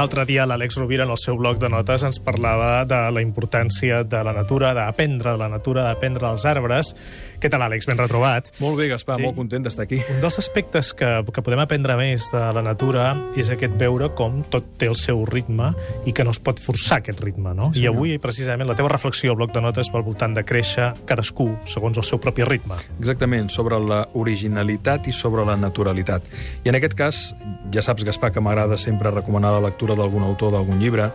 L'altre dia l'Àlex Rovira, en el seu bloc de notes, ens parlava de la importància de la natura, d'aprendre de la natura, d'aprendre dels arbres. Què tal, Àlex? Ben retrobat. Molt bé, Gaspar, Sí. molt content d'estar aquí. Un dels aspectes que, que podem aprendre més de la natura és aquest veure com tot té el seu ritme i que no es pot forçar aquest ritme, no? I avui, precisament, la teva reflexió al bloc de notes va al voltant de créixer cadascú segons el seu propi ritme. Exactament, sobre la originalitat i sobre la naturalitat. I en aquest cas, ja saps, Gaspar, que m'agrada sempre recomanar la lectura d'algun autor d'algun llibre.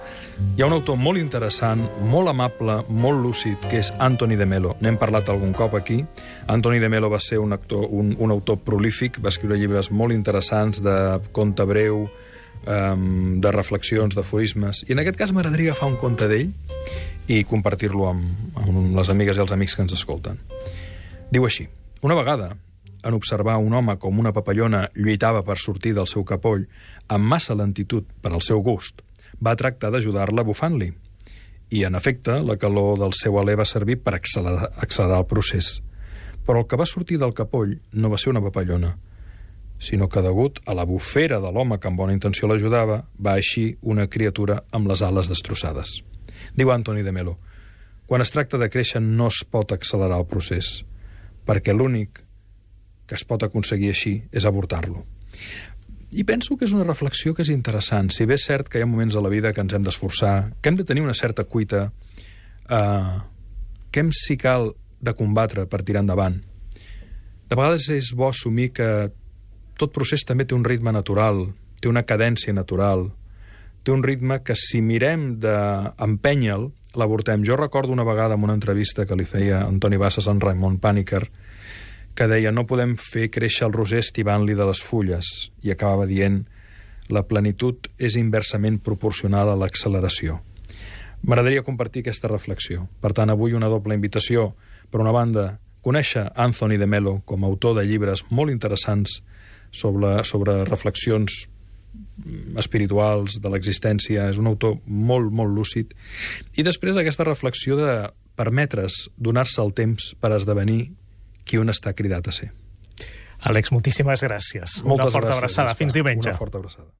Hi ha un autor molt interessant, molt amable, molt lúcid, que és Anthony de Melo. N'hem parlat algun cop aquí. Anthony de Melo va ser un, actor, un, un autor prolífic, va escriure llibres molt interessants de conte breu, um, de reflexions, d'aforismes. I en aquest cas m'agradaria agafar un conte d'ell i compartir-lo amb, amb les amigues i els amics que ens escolten. Diu així, una vegada, en observar un home com una papallona lluitava per sortir del seu capoll amb massa lentitud per al seu gust, va tractar d'ajudar-la bufant-li. I, en efecte, la calor del seu alè va servir per accelerar, accelerar el procés. Però el que va sortir del capoll no va ser una papallona, sinó que, degut a la bufera de l'home que amb bona intenció l'ajudava, va eixir una criatura amb les ales destrossades. Diu Antoni de Melo, quan es tracta de créixer no es pot accelerar el procés, perquè l'únic que es pot aconseguir així és avortar-lo. I penso que és una reflexió que és interessant. Si bé és cert que hi ha moments a la vida que ens hem d'esforçar, que hem de tenir una certa cuita, eh, que hem, si cal, de combatre per tirar endavant. De vegades és bo assumir que tot procés també té un ritme natural, té una cadència natural, té un ritme que si mirem d'empènyer-lo, l'avortem. Jo recordo una vegada en una entrevista que li feia Antoni Bassas en Raimon Pàniker, que deia no podem fer créixer el roser estivant-li de les fulles, i acabava dient la plenitud és inversament proporcional a l'acceleració. M'agradaria compartir aquesta reflexió. Per tant, avui una doble invitació. Per una banda, conèixer Anthony de Melo com a autor de llibres molt interessants sobre, sobre reflexions espirituals de l'existència, és un autor molt, molt lúcid. I després aquesta reflexió de permetre's donar-se el temps per esdevenir qui un està cridat a ser. Àlex, moltíssimes gràcies. Moltes una forta gràcies, abraçada. Fins diumenge. Una forta abraçada.